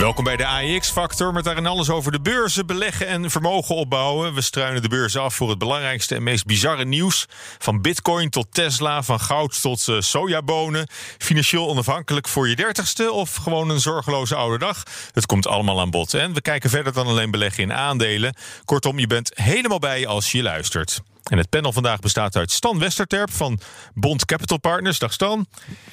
Welkom bij de AEX-factor met daarin alles over de beurzen, beleggen en vermogen opbouwen. We struinen de beurzen af voor het belangrijkste en meest bizarre nieuws. Van bitcoin tot Tesla, van goud tot uh, sojabonen. Financieel onafhankelijk voor je dertigste of gewoon een zorgeloze oude dag. Het komt allemaal aan bod. En we kijken verder dan alleen beleggen in aandelen. Kortom, je bent helemaal bij als je luistert. En het panel vandaag bestaat uit Stan Westerterp van Bond Capital Partners. Dag Stan.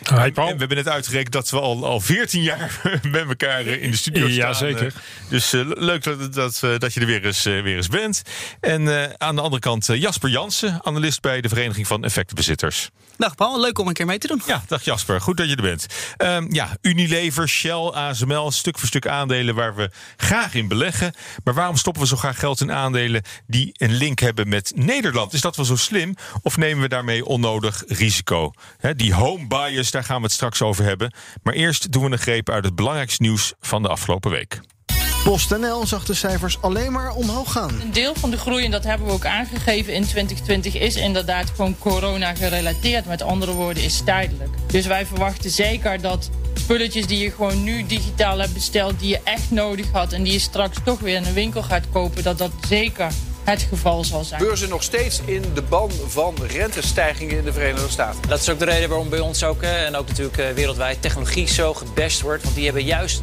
Hi Paul. En we hebben net uitgerekend dat we al, al 14 jaar met elkaar in de studio staan. Ja, zeker. Dus uh, leuk dat, dat, dat je er weer eens, weer eens bent. En aan de andere kant Jasper Jansen, analist bij de Vereniging van Effectenbezitters. Dag Paul, leuk om een keer mee te doen. Ja, dag Jasper, goed dat je er bent. Um, ja, Unilever, Shell, ASML, stuk voor stuk aandelen waar we graag in beleggen. Maar waarom stoppen we zo graag geld in aandelen die een link hebben met Nederland? Is dat wel zo slim? Of nemen we daarmee onnodig risico? Die home bias, daar gaan we het straks over hebben. Maar eerst doen we een greep uit het belangrijkste nieuws van de afgelopen week. PostNL zag de cijfers alleen maar omhoog gaan. Een deel van de groei, en dat hebben we ook aangegeven in 2020, is inderdaad gewoon corona gerelateerd. Met andere woorden, is tijdelijk. Dus wij verwachten zeker dat spulletjes die je gewoon nu digitaal hebt besteld, die je echt nodig had en die je straks toch weer in een winkel gaat kopen, dat dat zeker het geval zal zijn. Beurzen nog steeds in de ban van rentestijgingen in de Verenigde Staten. Dat is ook de reden waarom bij ons ook, en ook natuurlijk wereldwijd, technologie zo gebest wordt. Want die hebben juist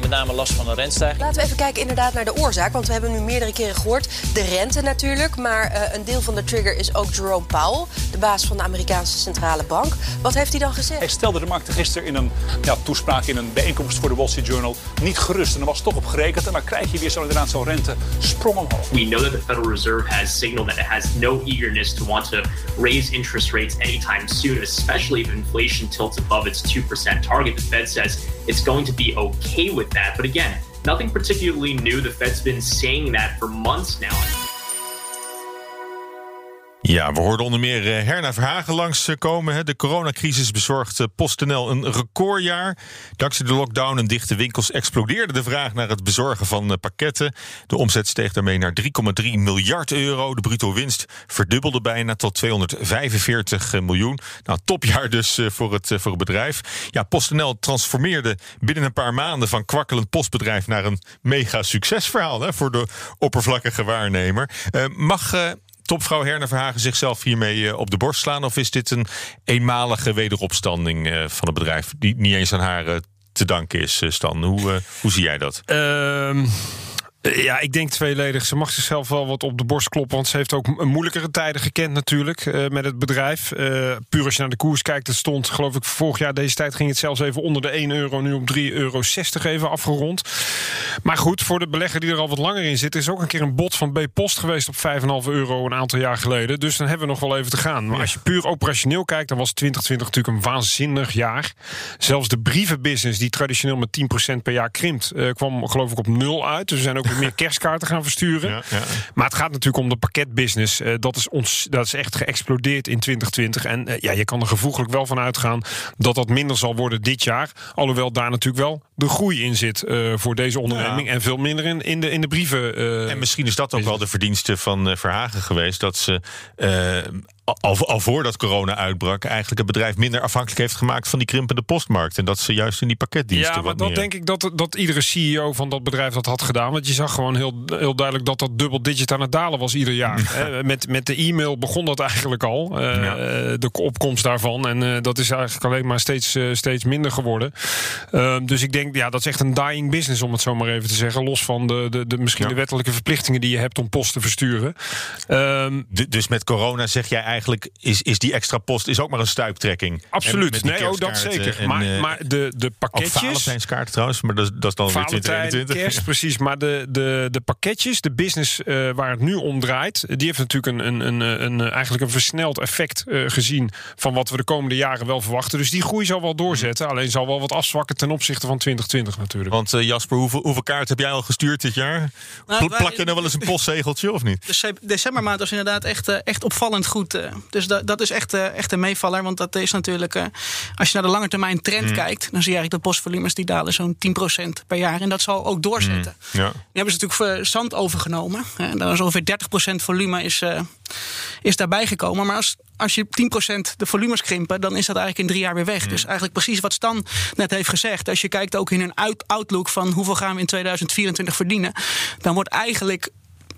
met name last van de rentestijging. Laten we even kijken inderdaad naar de oorzaak. Want we hebben nu meerdere keren gehoord. De rente natuurlijk. Maar uh, een deel van de trigger is ook Jerome Powell, de baas van de Amerikaanse centrale bank. Wat heeft hij dan gezegd? Hij stelde de markten gisteren in een ja, toespraak in een bijeenkomst voor de Wall Street Journal niet gerust. En er was toch op gerekend. En dan krijg je weer zo inderdaad zo'n rente sprong omhoog. We know that the Federal Reserve has signaled that it has no eagerness to want to raise interest rates anytime soon, especially if inflation tilts above its 2% target. The Fed says it's going to be okay with that. But again, nothing particularly new. The Fed's been saying that for months now. Ja, we hoorden onder meer Herna Verhagen langskomen. De coronacrisis bezorgde PostNL een recordjaar. Dankzij de lockdown en dichte winkels explodeerde de vraag naar het bezorgen van pakketten. De omzet steeg daarmee naar 3,3 miljard euro. De bruto winst verdubbelde bijna tot 245 miljoen. Nou, topjaar dus voor het, voor het bedrijf. Ja, PostNL transformeerde binnen een paar maanden van kwakkelend postbedrijf naar een mega succesverhaal hè, voor de oppervlakkige waarnemer. Mag topvrouw Herna Verhagen zichzelf hiermee op de borst slaan? Of is dit een eenmalige wederopstanding van het bedrijf die niet eens aan haar te danken is, Stan? Hoe, hoe zie jij dat? Um... Ja, ik denk tweeledig. Ze mag zichzelf wel wat op de borst kloppen. Want ze heeft ook moeilijkere tijden gekend natuurlijk uh, met het bedrijf. Uh, puur als je naar de koers kijkt, het stond geloof ik vorig jaar deze tijd ging het zelfs even onder de 1 euro. Nu op 3,60 euro even afgerond. Maar goed, voor de belegger die er al wat langer in zit... is ook een keer een bod van B-Post geweest op 5,5 euro een aantal jaar geleden. Dus dan hebben we nog wel even te gaan. Maar als je puur operationeel kijkt, dan was 2020 natuurlijk een waanzinnig jaar. Zelfs de brievenbusiness, die traditioneel met 10% per jaar krimpt... Uh, kwam geloof ik op nul uit. Dus we zijn ook meer kerstkaarten gaan versturen. Ja, ja. Maar het gaat natuurlijk om de pakketbusiness. Uh, dat, is ons, dat is echt geëxplodeerd in 2020. En uh, ja, je kan er gevoeglijk wel van uitgaan dat dat minder zal worden dit jaar. Alhoewel daar natuurlijk wel de groei in zit uh, voor deze onderneming. En veel minder in, in, de, in de brieven. en misschien is dat ook wel de verdienste van Verhagen geweest. Dat ze al, al voordat corona uitbrak, eigenlijk het bedrijf minder afhankelijk heeft gemaakt van die krimpende postmarkt. En dat ze juist in die pakketdiensten. Ja, maar dat meer... denk ik dat, dat iedere CEO van dat bedrijf dat had gedaan. Want je zag gewoon heel, heel duidelijk dat dat dubbel digit aan het dalen was ieder jaar. Ja. met, met de e-mail begon dat eigenlijk al. Uh, ja. De opkomst daarvan. En uh, dat is eigenlijk alleen maar steeds, uh, steeds minder geworden. Ehm, dus ik denk, ja, dat is echt een dying business, om het zo maar even te zeggen. Los van de, de, de misschien ja. de wettelijke verplichtingen die je hebt om post te versturen. Um, dus met corona zeg jij eigenlijk eigenlijk is, is die extra post is ook maar een stuiptrekking. Absoluut. En met die Nee, oh, dat zeker. en, maar, eh, maar de, de Ook pakketjes. Valentijnskaart trouwens, maar dat, is- dat is dan weer Valentijn, 2021. kerst, precies. Maar de, de, de pakketjes, de business eh, waar het nu om draait... die heeft natuurlijk een, een, een, een, eigenlijk een versneld effect eh, gezien... van wat we de komende jaren wel verwachten. Dus die groei zal wel doorzetten. Alleen zal wel wat afzwakken ten opzichte van 2020 natuurlijk. Want eh, Jasper, hoeveel, hoeveel kaart heb jij al gestuurd dit jaar? Nou, Plak je nou wel eens een postzegeltje of niet? Decembermaand was inderdaad echt, echt opvallend goed. Eh. dus da- dat is echt, eh, echt een meevaller. Want dat is natuurlijk, eh, als je naar de lange termijn trend Mm. kijkt... dan zie je eigenlijk de postvolumes die dalen zo'n 10% per jaar. En dat zal ook doorzetten. Ja. Die hebben ze natuurlijk voor zand overgenomen. En daar is ongeveer 30% volume is, is daarbij gekomen. Maar als, als je 10% de volumes krimpen, dan is dat eigenlijk in drie jaar weer weg. Dus eigenlijk precies wat Stan net heeft gezegd. Als je kijkt ook in een outlook van hoeveel gaan we in 2024 verdienen, dan wordt eigenlijk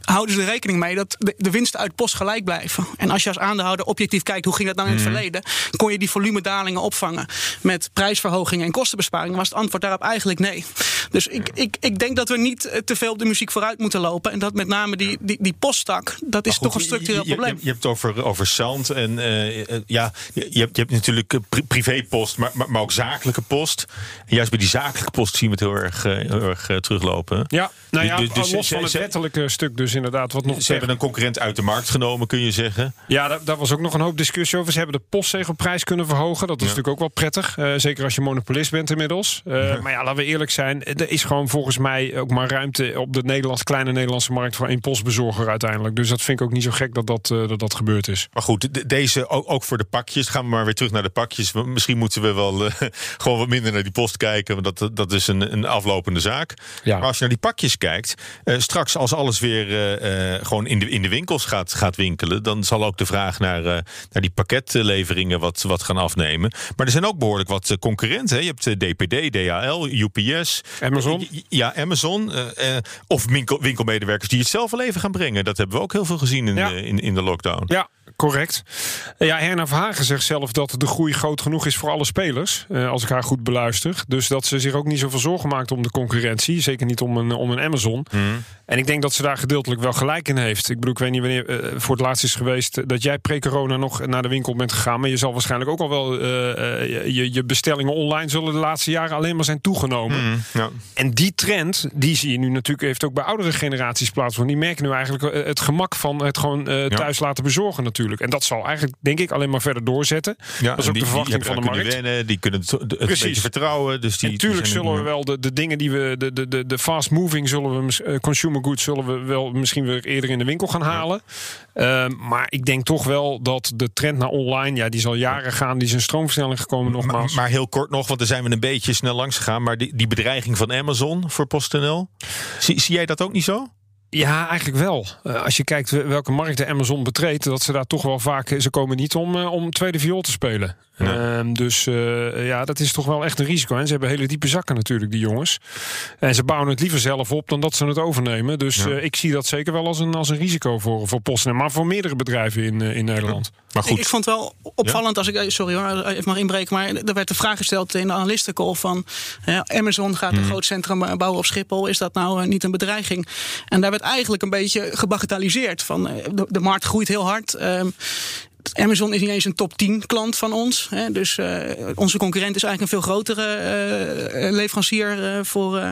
houden ze er rekening mee dat de, de winsten uit post gelijk blijven. En als je als aandeelhouder objectief kijkt hoe ging dat nou in het Mhm. verleden, kon je die volumedalingen opvangen met prijsverhogingen en kostenbesparingen, was het antwoord daarop eigenlijk nee. Dus ik, ik, ik denk dat we niet eh, te veel op de muziek vooruit moeten lopen. En dat met name die, die, die posttak, dat is goed, toch een structureel je, je- probleem. Je, je hebt het over, over zand en eh, eh, ja, je, je hebt, je hebt natuurlijk pri- privépost, maar, maar, maar ook zakelijke post. En juist bij die zakelijke post zien we het heel erg, heel erg teruglopen. Ja, nou ja, Dus- dus los van het wettelijke stuk dus inderdaad. Wat nog Ze hebben een concurrent uit de markt genomen, kun je zeggen. Ja, daar, daar was ook nog een hoop discussie over. Ze hebben de postzegelprijs kunnen verhogen. Dat is Ja. natuurlijk ook wel prettig. eh, zeker als je monopolist bent inmiddels. Eh, Maar ja, laten we eerlijk zijn. Er is gewoon volgens mij ook maar ruimte op de Nederlands, kleine Nederlandse markt voor één postbezorger uiteindelijk. Dus dat vind ik ook niet zo gek dat dat, eh, dat, dat gebeurd is. Maar goed, de- deze ook, ook voor de pakjes. Gaan we maar weer terug naar de pakjes. Misschien moeten we wel eh, gewoon wat minder naar die post kijken. Want dat, dat is een, een aflopende zaak. Ja. Maar als je naar die pakjes kijkt. eh, straks als alles weer gewoon in de, in de winkels gaat, gaat winkelen. dan zal ook de vraag naar, naar die pakketleveringen wat, wat gaan afnemen. Maar er zijn ook behoorlijk wat concurrenten. Hè. Je hebt DPD, DHL, UPS. Amazon. Ja, Amazon. eh, of winkel, winkelmedewerkers die het zelf wel even gaan brengen. Dat hebben we ook heel veel gezien in, Ja. de, in, in de lockdown. Ja, correct. Ja, Herna Verhagen zegt zelf dat de groei groot genoeg is voor alle spelers. eh, als ik haar goed beluister. Dus dat ze zich ook niet zoveel zorgen maakt om de concurrentie. Zeker niet om een, om een Amazon. En ik denk dat ze daar gedeeltelijk wel gelijk in heeft. Ik bedoel, ik weet niet wanneer eh, voor het laatst is geweest dat jij pre-corona nog naar de winkel bent gegaan. Maar je zal waarschijnlijk ook al wel eh, je, je bestellingen online zullen de laatste jaren alleen maar zijn toegenomen. Ja. En die trend, die zie je nu natuurlijk, heeft ook bij oudere generaties plaatsgevonden. Die merken nu eigenlijk het gemak van het gewoon thuis laten bezorgen natuurlijk. En dat zal eigenlijk, denk ik, alleen maar verder doorzetten. Ja, dat is ook die, de verwachting van de markt. wennen, die kunnen het, Precies. beetje vertrouwen. Dus die, Natuurlijk zullen we wel de, de dingen die we, de, de, de, de fast moving, zullen we, eh, consumer goods, zullen we wel misschien weer eerder in de winkel gaan halen. Ehm, maar ik denk toch wel dat de trend naar online, ja, die zal jaren gaan. Die is een stroomversnelling gekomen nogmaals. maar, maar heel kort nog, want daar zijn we een beetje snel langs gegaan. Maar die, die bedreiging van Amazon voor PostNL, zie, zie jij dat ook niet zo? Ja, eigenlijk wel. Eh, als je kijkt welke markt de Amazon betreedt, dat ze daar toch wel vaak. Ze komen niet om, eh, om tweede viool te spelen. Ehm, dus eh, ja, dat is toch wel echt een risico. En ze hebben hele diepe zakken natuurlijk, die jongens. En ze bouwen het liever zelf op dan dat ze het overnemen. Dus Ja. eh, ik zie dat zeker wel als een, als een risico voor, voor PostNL. Maar voor meerdere bedrijven in, eh, in Nederland. Maar Ik, ik vond het wel opvallend als ik, eh, sorry hoor, even mag inbreken, maar er werd de vraag gesteld in de analistencall van Amazon gaat een Mhm. groot centrum eh, bouwen op Schiphol, is dat nou eh, niet een bedreiging? En daar werd eigenlijk een beetje gebagatelliseerd van eh, de, de markt groeit heel hard. ehm, Amazon is niet eens een top 10 klant van ons. Hè, dus eh, onze concurrent is eigenlijk een veel grotere eh, leverancier eh, voor, eh,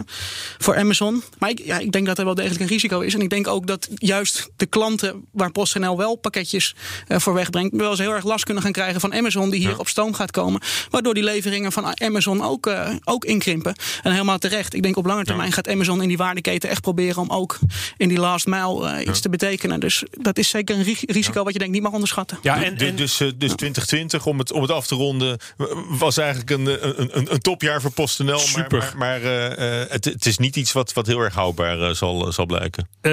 voor Amazon. Maar ik, ja, ik denk dat er wel degelijk een risico is. En ik denk ook dat juist de klanten waar PostNL wel pakketjes eh, voor wegbrengt, wel eens heel erg last kunnen gaan krijgen van Amazon die hier op stoom gaat komen. Waardoor die leveringen van Amazon ook, eh, ook inkrimpen. En helemaal terecht. Ik denk op lange termijn gaat Amazon in die waardeketen echt proberen om ook in die last mile iets te betekenen. Dus dat is zeker een ri- risico wat je denk ik niet mag onderschatten. Ja, Du- du- dus, eh, dus 2020, om het, om het af te ronden, was eigenlijk een, een, een, een topjaar voor PostNL. Super. maar, maar eh, eh, het, het is niet iets wat, wat heel erg houdbaar eh, zal, zal blijken. Eh,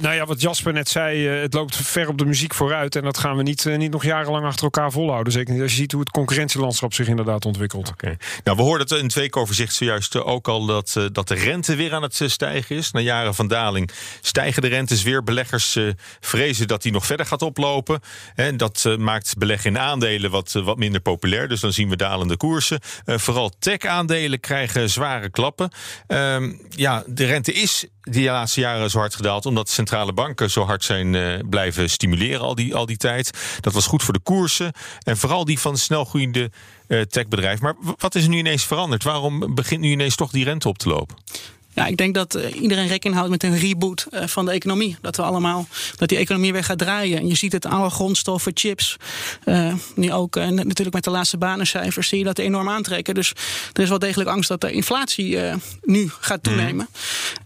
nou ja, wat Jasper net zei, eh, het loopt ver op de muziek vooruit. En dat gaan we niet, eh, niet nog jarenlang achter elkaar volhouden. Zeker niet als je ziet hoe het concurrentielandschap zich inderdaad ontwikkelt. Oké. Nou, we hoorden het in het weekoverzicht zojuist eh, ook al dat, eh, dat de rente weer aan het eh, stijgen is. Na jaren van daling stijgen de rentes weer. Beleggers eh, vrezen dat die nog verder gaat oplopen. En dat maakt beleggen in aandelen wat, eh, wat minder populair. Dus dan zien we dalende koersen. Eh, vooral tech-aandelen krijgen zware klappen. Ehm, ja, de rente is die laatste jaren zo hard gedaald. omdat centrale banken zo hard zijn eh, blijven stimuleren al die, al die tijd. Dat was goed voor de koersen. En vooral die van snelgroeiende eh techbedrijven. Maar wat is er nu ineens veranderd? Waarom begint nu ineens toch die rente op te lopen? Ja, ik denk dat eh, iedereen rekening houdt met een reboot eh, van de economie. Dat we allemaal, dat die economie weer gaat draaien. En je ziet het alle grondstoffen, chips. eh, nu ook eh, natuurlijk met de laatste banencijfers zie je dat enorm aantrekken. Dus er is wel degelijk angst dat de inflatie eh, nu gaat toenemen.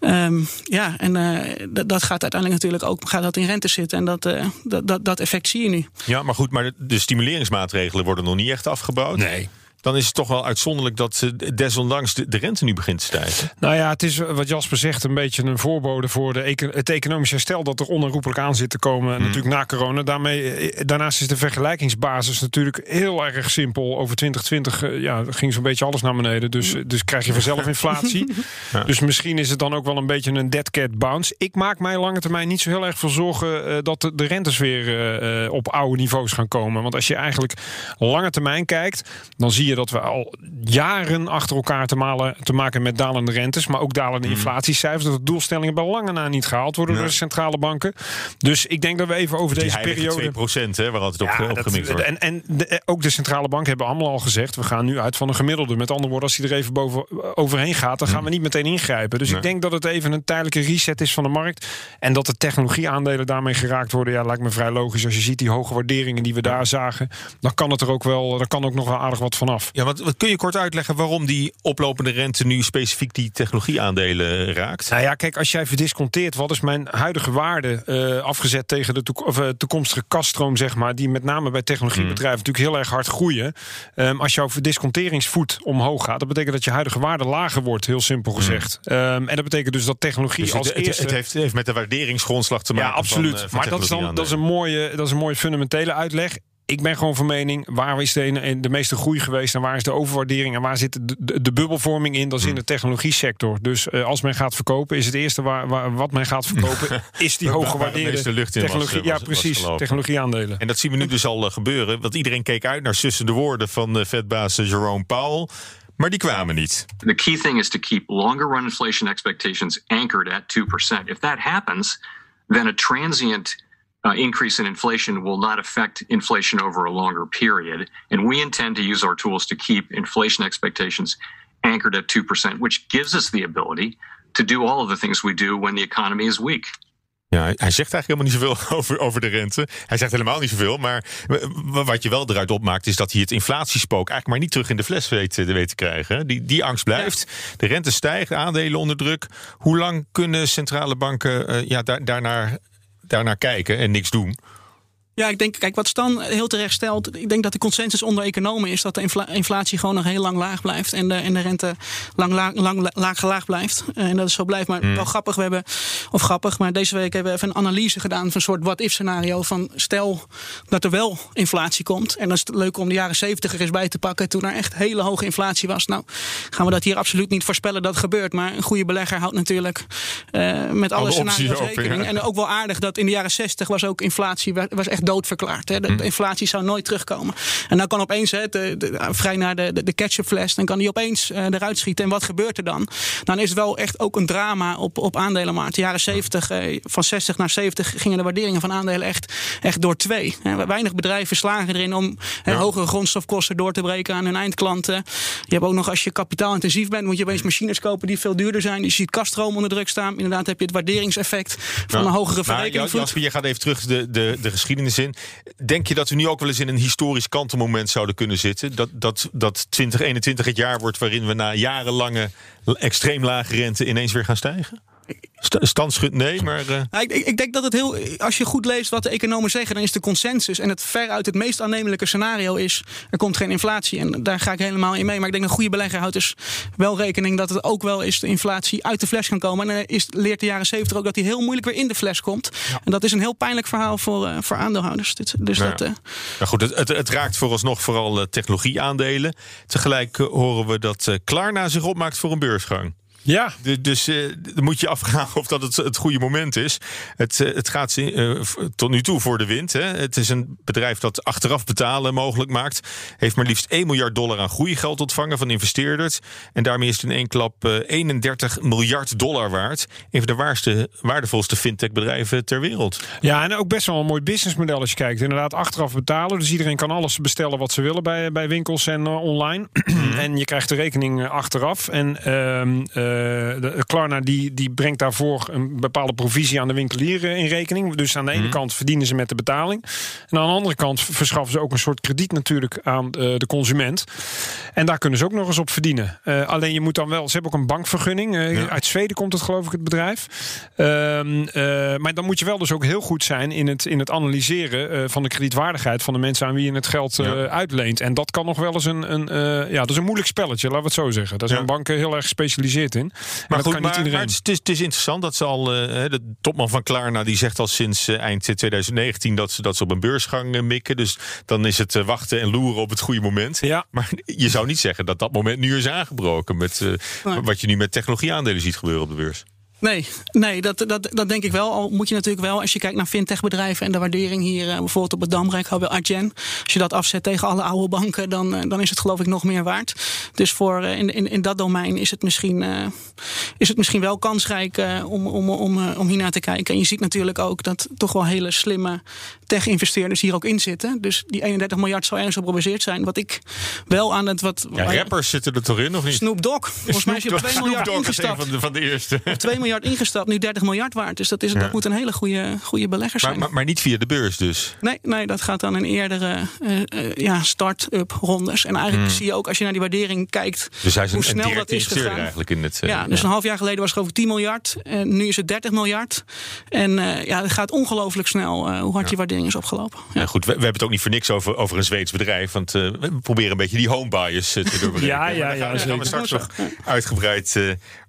Ehm, ja, en eh, dat- dat gaat uiteindelijk natuurlijk ook gaat dat in rente zitten. En dat, eh, dat, dat, dat effect zie je nu. Ja, maar goed, maar de- de stimuleringsmaatregelen worden nog niet echt afgebouwd. Nee. Dan is het toch wel uitzonderlijk dat eh, desondanks de, de rente nu begint te stijgen. Nou ja, het is eh, wat Jasper zegt een beetje een voorbode voor de het economisch herstel dat er onherroepelijk aan zit te komen. Natuurlijk na corona. Daarmee, eh, daarnaast is de vergelijkingsbasis natuurlijk heel erg simpel. Over 2020 eh, ja, ging zo'n beetje alles naar beneden. Dus, eh, dus krijg je vanzelf inflatie. Ja. Dus misschien is het dan ook wel een beetje een dead cat bounce. Ik maak mij lange termijn niet zo heel erg veel zorgen eh, dat de, de rentes weer eh, eh, op oude niveaus gaan komen. Want als je eigenlijk lange termijn kijkt, dan zie je dat we al jaren achter elkaar te, malen, te maken met dalende rentes, maar ook dalende inflatiecijfers. Dat de doelstellingen bij lange na niet gehaald worden door de centrale banken. Dus ik denk dat we even over Die deze periode. 2% hè, waar altijd op, Ja, op dat- gemikt wordt. En, en de- eh, ook de centrale banken hebben allemaal al gezegd: we gaan nu uit van een gemiddelde. Met andere woorden, als hij er even boven, overheen gaat, dan gaan we niet meteen ingrijpen. Dus Nee. ik denk dat het even een tijdelijke reset is van de markt. En dat de technologieaandelen daarmee geraakt worden, ja, lijkt me vrij logisch. Als je ziet die hoge waarderingen die we daar zagen, dan kan het er ook wel, dan kan ook nog wel aardig wat vanaf. Ja, wat, wat kun je kort uitleggen waarom die oplopende rente nu specifiek die technologieaandelen raakt? Nou ja, kijk, als jij verdisconteert, wat is mijn huidige waarde eh, afgezet tegen de toek- of, eh, toekomstige kaststroom, zeg maar, die met name bij technologiebedrijven natuurlijk heel erg hard groeien. Ehm, als jouw verdisconteringsvoet omhoog gaat, dat betekent dat je huidige waarde lager wordt, heel simpel gezegd. Ehm, en dat betekent dus dat technologie Dus als het, het, eerste. het heeft, heeft met de waarderingsgrondslag te maken. Ja, absoluut. Van, eh, van maar dat is, dan, dat, is een mooie, dat is een mooie fundamentele uitleg. Ik ben gewoon van mening, waar is de, de meeste groei geweest... en waar is de overwaardering en waar zit de, de, de bubbelvorming in? Dat is in de technologie-sector. Dus eh, als men gaat verkopen, is het eerste waar, waar, wat men gaat verkopen... is die Waar- waar hoge de waardeerde meeste lucht in was, technologie. eh, ja, was- was precies. Technologieaandelen. En dat zien we nu dus al eh, gebeuren. Want iedereen keek uit naar sussende woorden van eh, vetbaas Jerome Powell. Maar die kwamen niet. The key thing is to keep longer run inflation expectations anchored at 2%. If that happens, then a transient uh, increase in inflation will not affect inflation over a longer period. And we intend to use our tools to keep inflation expectations anchored at 2%, which gives us the ability to do all of the things we do when the economy is weak. Ja, hij zegt eigenlijk helemaal niet zoveel over, over de rente. Hij zegt helemaal niet zoveel. Maar wat je wel eruit opmaakt, is dat hij het inflatiespook eigenlijk maar niet terug in de fles weet, eh, weet te krijgen. Die, die angst blijft. De rente stijgt, aandelen onder druk. Hoe lang kunnen centrale banken eh, ja, daar, daarnaar, daarnaar kijken en niks doen? Ja, ik denk, kijk, wat Stan heel terecht stelt. Ik denk dat de consensus onder economen is dat de infla- inflatie gewoon nog heel lang laag blijft. En de, en de rente lang, lang, lang laag gelaagd blijft. Eh, En dat is zo blijft. Maar Mm. wel grappig, we hebben, of grappig, maar deze week hebben we even een analyse gedaan van een soort what-if scenario. Van stel dat er wel inflatie komt. En dan is het leuk om de jaren 70 er eens bij te pakken. Toen er echt hele hoge inflatie was. Nou, gaan we dat hier absoluut niet voorspellen dat gebeurt. Maar een goede belegger houdt natuurlijk eh, met alle, Alle scenario's rekening. ja. En ook wel aardig dat in de jaren 60 was ook inflatie wa- was echt doodverklaard. Hè. De, de inflatie zou nooit terugkomen. En dan kan opeens, hè, de, de- vrij naar de, de, ketchupfles, dan kan die opeens eh, eruit schieten. En wat gebeurt er dan? Dan is het wel echt ook een drama op, op aandelenmarkt. De jaren 70, eh, van 60 naar 70 gingen de waarderingen van aandelen echt, echt door twee. Hè. Weinig bedrijven slagen erin om hè, hogere grondstofkosten door te breken aan hun eindklanten. Je hebt ook nog, als je kapitaalintensief bent, moet je opeens machines kopen die veel duurder zijn. Je ziet kaststroom onder druk staan. Inderdaad heb je het waarderingseffect van Ja. een hogere verrekening. Jasper, je gaat even terug de, de, de geschiedenis Denk je dat we nu ook wel eens in een historisch kantelmoment zouden kunnen zitten? Dat, dat, dat 2021 het jaar wordt waarin we na jarenlange extreem lage rente ineens weer gaan stijgen? Sta- Standschut nee, maar... eh, Nou, ik, ik denk dat het heel. Als je goed leest wat de economen zeggen, dan is de consensus. En het veruit het meest aannemelijke scenario is. Er komt geen inflatie. En daar ga ik helemaal in mee. Maar ik denk een goede belegger houdt dus wel rekening dat het ook wel is de inflatie uit de fles kan komen. En dan is, leert de jaren 70 ook dat die heel moeilijk weer in de fles komt. En dat is een heel pijnlijk verhaal voor, eh, voor aandeelhouders. Dit, dus Nou dat. ja. Maar goed, het, het, het raakt vooralsnog vooral technologieaandelen. Tegelijk horen we dat Klarna zich opmaakt voor een beursgang. Ja. dus uh, dan moet je afvragen of dat het, het goede moment is. Het, uh, het gaat uh, tot nu toe voor de wind. Hè. Het is een bedrijf dat achteraf betalen mogelijk maakt. Heeft maar liefst 1 miljard dollar aan groeigeld ontvangen van investeerders. En daarmee is het in één klap 31 miljard dollar waard. Een van de waarste, waardevolste fintech-bedrijven ter wereld. Ja, en ook best wel een mooi businessmodel als je kijkt. Inderdaad, achteraf betalen. Dus iedereen kan alles bestellen wat ze willen bij, bij winkels en online. en je krijgt de rekening achteraf. En ehm, de, Klarna die, die brengt daarvoor een bepaalde provisie aan de winkelier in rekening. Dus aan de ene kant verdienen ze met de betaling. En aan de andere kant verschaffen ze ook een soort krediet natuurlijk aan de consument. En daar kunnen ze ook nog eens op verdienen. alleen je moet dan wel, ze hebben ook een bankvergunning. Uit Zweden komt het geloof ik het bedrijf. Ehm, maar dan moet je wel dus ook heel goed zijn in het, in het analyseren van de kredietwaardigheid van de mensen aan wie je het geld uitleent. En dat kan nog wel eens een, een ja, dat is een moeilijk spelletje, laten we het zo zeggen. Daar zijn banken heel erg gespecialiseerd in. Maar goed, maar, maar het, is, het, is, interessant dat ze al, uh, de topman van Klarna, die zegt al sinds uh, eind 2019 dat ze, dat ze op een beursgang uh, mikken. Dus dan is het wachten en loeren op het goede moment. Ja. Maar je zou niet zeggen dat dat moment nu is aangebroken met nee. wat je nu met technologieaandelen ziet gebeuren op de beurs. Nee, nee dat, dat, dat denk ik wel. Al moet je natuurlijk wel, als je kijkt naar fintechbedrijven en de waardering hier, bijvoorbeeld op het hebben we Adyen. Als je dat afzet tegen alle oude banken, dan, dan is het geloof ik nog meer waard. Dus voor, in, in, in dat domein is het misschien, is het misschien wel kansrijk om, om, om, om hier naar te kijken. En je ziet natuurlijk ook dat toch wel hele slimme tech-investeerders hier ook in zitten. Dus die 31 miljard zou ergens op gebaseerd zijn. Wat ik wel aan het. Wat, ja, rappers zitten er toch in, of niet? Snoop Dogg. Volgens mij is je op 2 miljard ingestapt. Van de, van de eerste. 2 miljard ingestapt, nu 30 miljard waard. Dus dat, is, ja. dat moet een hele goede, goede belegger zijn. Maar, maar, maar, niet via de beurs dus? Nee, nee dat gaat dan in eerdere uh, uh, ja, start-up rondes. En eigenlijk hmm. zie je ook als je naar die waardering kijkt. Dus hij is hoe een, snel een dat is gegaan. eigenlijk in het. Uh, ja, dus ja. een half jaar geleden was het ik 10 miljard. En nu is het 30 miljard. En ja, het gaat ongelooflijk snel hoe hard die is opgelopen. Ja. goed, we, we, hebben het ook niet voor niks over, over een Zweeds bedrijf. Want we proberen een beetje die home bias te doorbreken. ja, ja, ja. Daar gaan we straks nog uitgebreid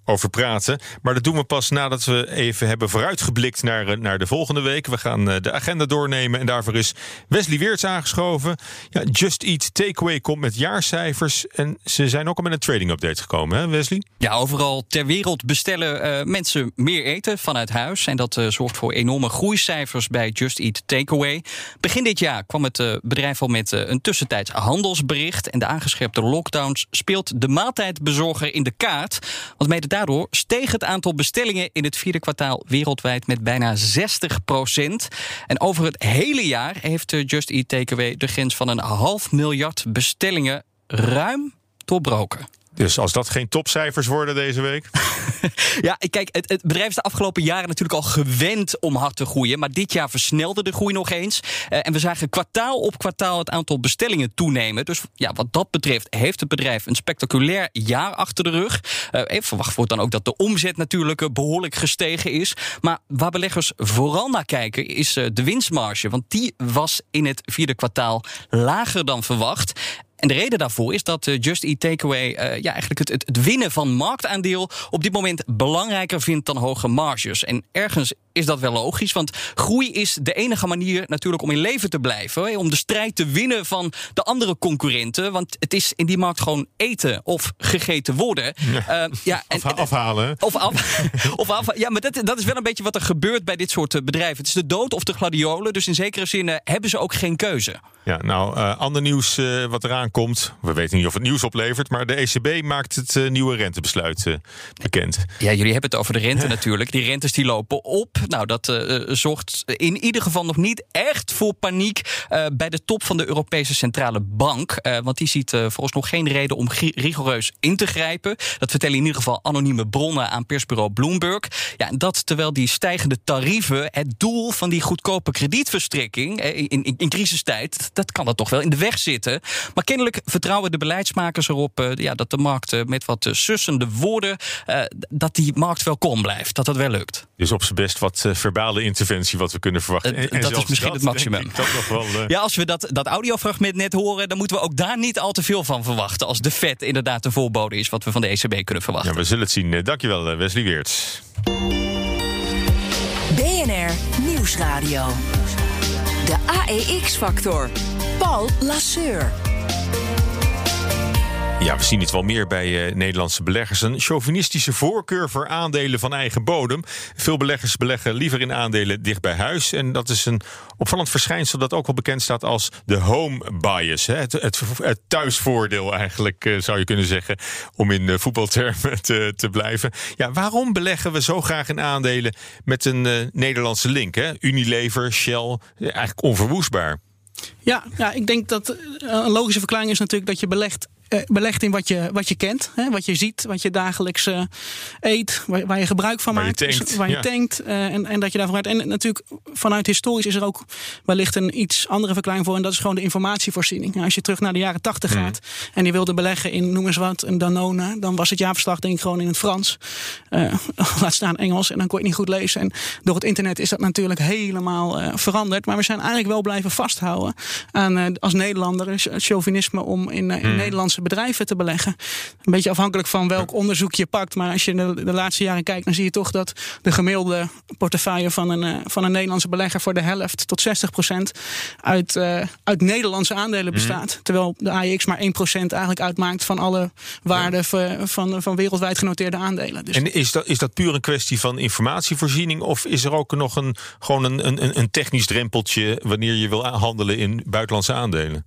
over praten. Maar dat doen we pas nadat we even hebben vooruitgeblikt naar, naar de volgende week. We gaan de agenda doornemen en daarvoor is Wesley Weerts aangeschoven. Ja, Just Eat Takeaway komt met jaarcijfers en ze zijn ook al met een trading update gekomen, hè Wesley? Ja, overal ter wereld bestellen uh, mensen meer eten vanuit huis. En dat zorgt voor enorme groeicijfers bij Just Eat Takeaway. Begin dit jaar kwam het bedrijf al met een tussentijds handelsbericht. En de aangescherpte lockdowns speelt de maaltijdbezorger in de kaart. Want mede daardoor steeg het aantal bestellingen in het vierde kwartaal wereldwijd met bijna 60 procent. En over het hele jaar heeft Just Eat Takeaway de grens van een half miljard bestellingen ruim doorbroken. Dus als dat geen topcijfers worden deze week. ja, kijk, het, het, bedrijf is de afgelopen jaren natuurlijk al gewend om hard te groeien. Maar dit jaar versnelde de groei nog eens. Uh, en we zagen kwartaal op kwartaal het aantal bestellingen toenemen. Dus ja, wat dat betreft heeft het bedrijf een spectaculair jaar achter de rug. Uh, verwacht wordt dan ook dat de omzet natuurlijk uh, behoorlijk gestegen is. Maar waar beleggers vooral naar kijken is de winstmarge. Want die was in het vierde kwartaal lager dan verwacht. En de reden daarvoor is dat Just Eat Takeaway uh, ja, eigenlijk het, het, het, winnen van marktaandeel op dit moment belangrijker vindt dan hoge marges. En ergens is dat wel logisch, want groei is de enige manier natuurlijk om in leven te blijven. Hè, om de strijd te winnen van de andere concurrenten. Want het is in die markt gewoon eten of gegeten worden. Ja, uh, ja en, of afhalen. Of, af, of af, ja, maar dat, dat is wel een beetje wat er gebeurt bij dit soort bedrijven. Het is de dood of de gladiolen. Dus in zekere zin uh, hebben ze ook geen keuze. Ja, nou, uh, ander nieuws uh, wat eraan komt. We weten niet of het nieuws oplevert. Maar de ECB maakt het uh, nieuwe rentebesluit bekend. Ja, jullie hebben het over de rente natuurlijk. Die rentes die lopen op. Nou, dat zorgt in ieder geval nog niet echt voor paniek bij de top van de Europese Centrale Bank. want die ziet volgens nog geen reden om rigoureus in te grijpen. Dat vertellen in ieder geval anonieme bronnen aan persbureau Bloomberg. Ja, dat terwijl die stijgende tarieven het doel van die goedkope kredietverstrekking in, in, in crisistijd dat kan er toch wel in de weg zitten. Maar kennelijk vertrouwen de beleidsmakers erop ja, dat de markt met wat sussende woorden, dat die markt wel kom blijft. Dat dat wel lukt. Dus op zijn best wat verbale interventie wat we kunnen verwachten. En, en dat is misschien dat, het maximum. Wel, ja, als we dat, dat audiofragment net horen, dan moeten we ook daar niet al te veel van verwachten. Als de vet inderdaad de voorbode is wat we van de ECB kunnen verwachten. Ja, we zullen het zien. Dankjewel, Wesley Weerts. BNR Nieuwsradio. De AEX-factor. Paul Lasseur. Ja, we zien het wel meer bij uh, Nederlandse beleggers. Een chauvinistische voorkeur voor aandelen van eigen bodem. Veel beleggers beleggen liever in aandelen dicht bij huis. En dat is een opvallend verschijnsel dat ook wel bekend staat als de home bias. Hè? Het, het, thuisvoordeel eigenlijk, uh, zou je kunnen zeggen. Om in uh, voetbaltermen te, te, blijven. Ja, waarom beleggen we zo graag in aandelen met een Nederlandse link? Hè? Unilever, Shell, eigenlijk onverwoestbaar. Ja, ja, ik denk dat een logische verklaring is natuurlijk dat je belegt belegt in wat je, wat je kent, hè, wat je ziet, wat je dagelijks uh, eet, waar, waar, je gebruik van waar maakt, je tankt, waar je ja. tankt uh, en, en dat je daarvan uit. En natuurlijk vanuit historisch is er ook wellicht een iets andere verklaring voor en dat is gewoon de informatievoorziening. Nou, als je terug naar de jaren tachtig Hmm. gaat en je wilde beleggen in noem eens wat een Danone, dan was het jaarverslag denk ik gewoon in het Frans, laat staan Engels en dan kon je het niet goed lezen. En door het internet is dat natuurlijk helemaal veranderd, maar we zijn eigenlijk wel blijven vasthouden aan als Nederlander chauvinisme om in, in Hmm. Nederlandse bedrijven te beleggen. Een beetje afhankelijk van welk onderzoek je pakt. Maar als je de, de laatste jaren kijkt, dan zie je toch dat de gemiddelde portefeuille van een, uh, van een Nederlandse belegger voor de helft tot 60 procent uit, uh, uit Nederlandse aandelen bestaat. Mm. Terwijl de AEX maar 1 procent eigenlijk uitmaakt van alle waarden ja. van, van wereldwijd genoteerde aandelen. Dus. En is dat, is dat puur een kwestie van informatievoorziening? Of is er ook nog een, gewoon een, een, een technisch drempeltje wanneer je wil handelen in buitenlandse aandelen?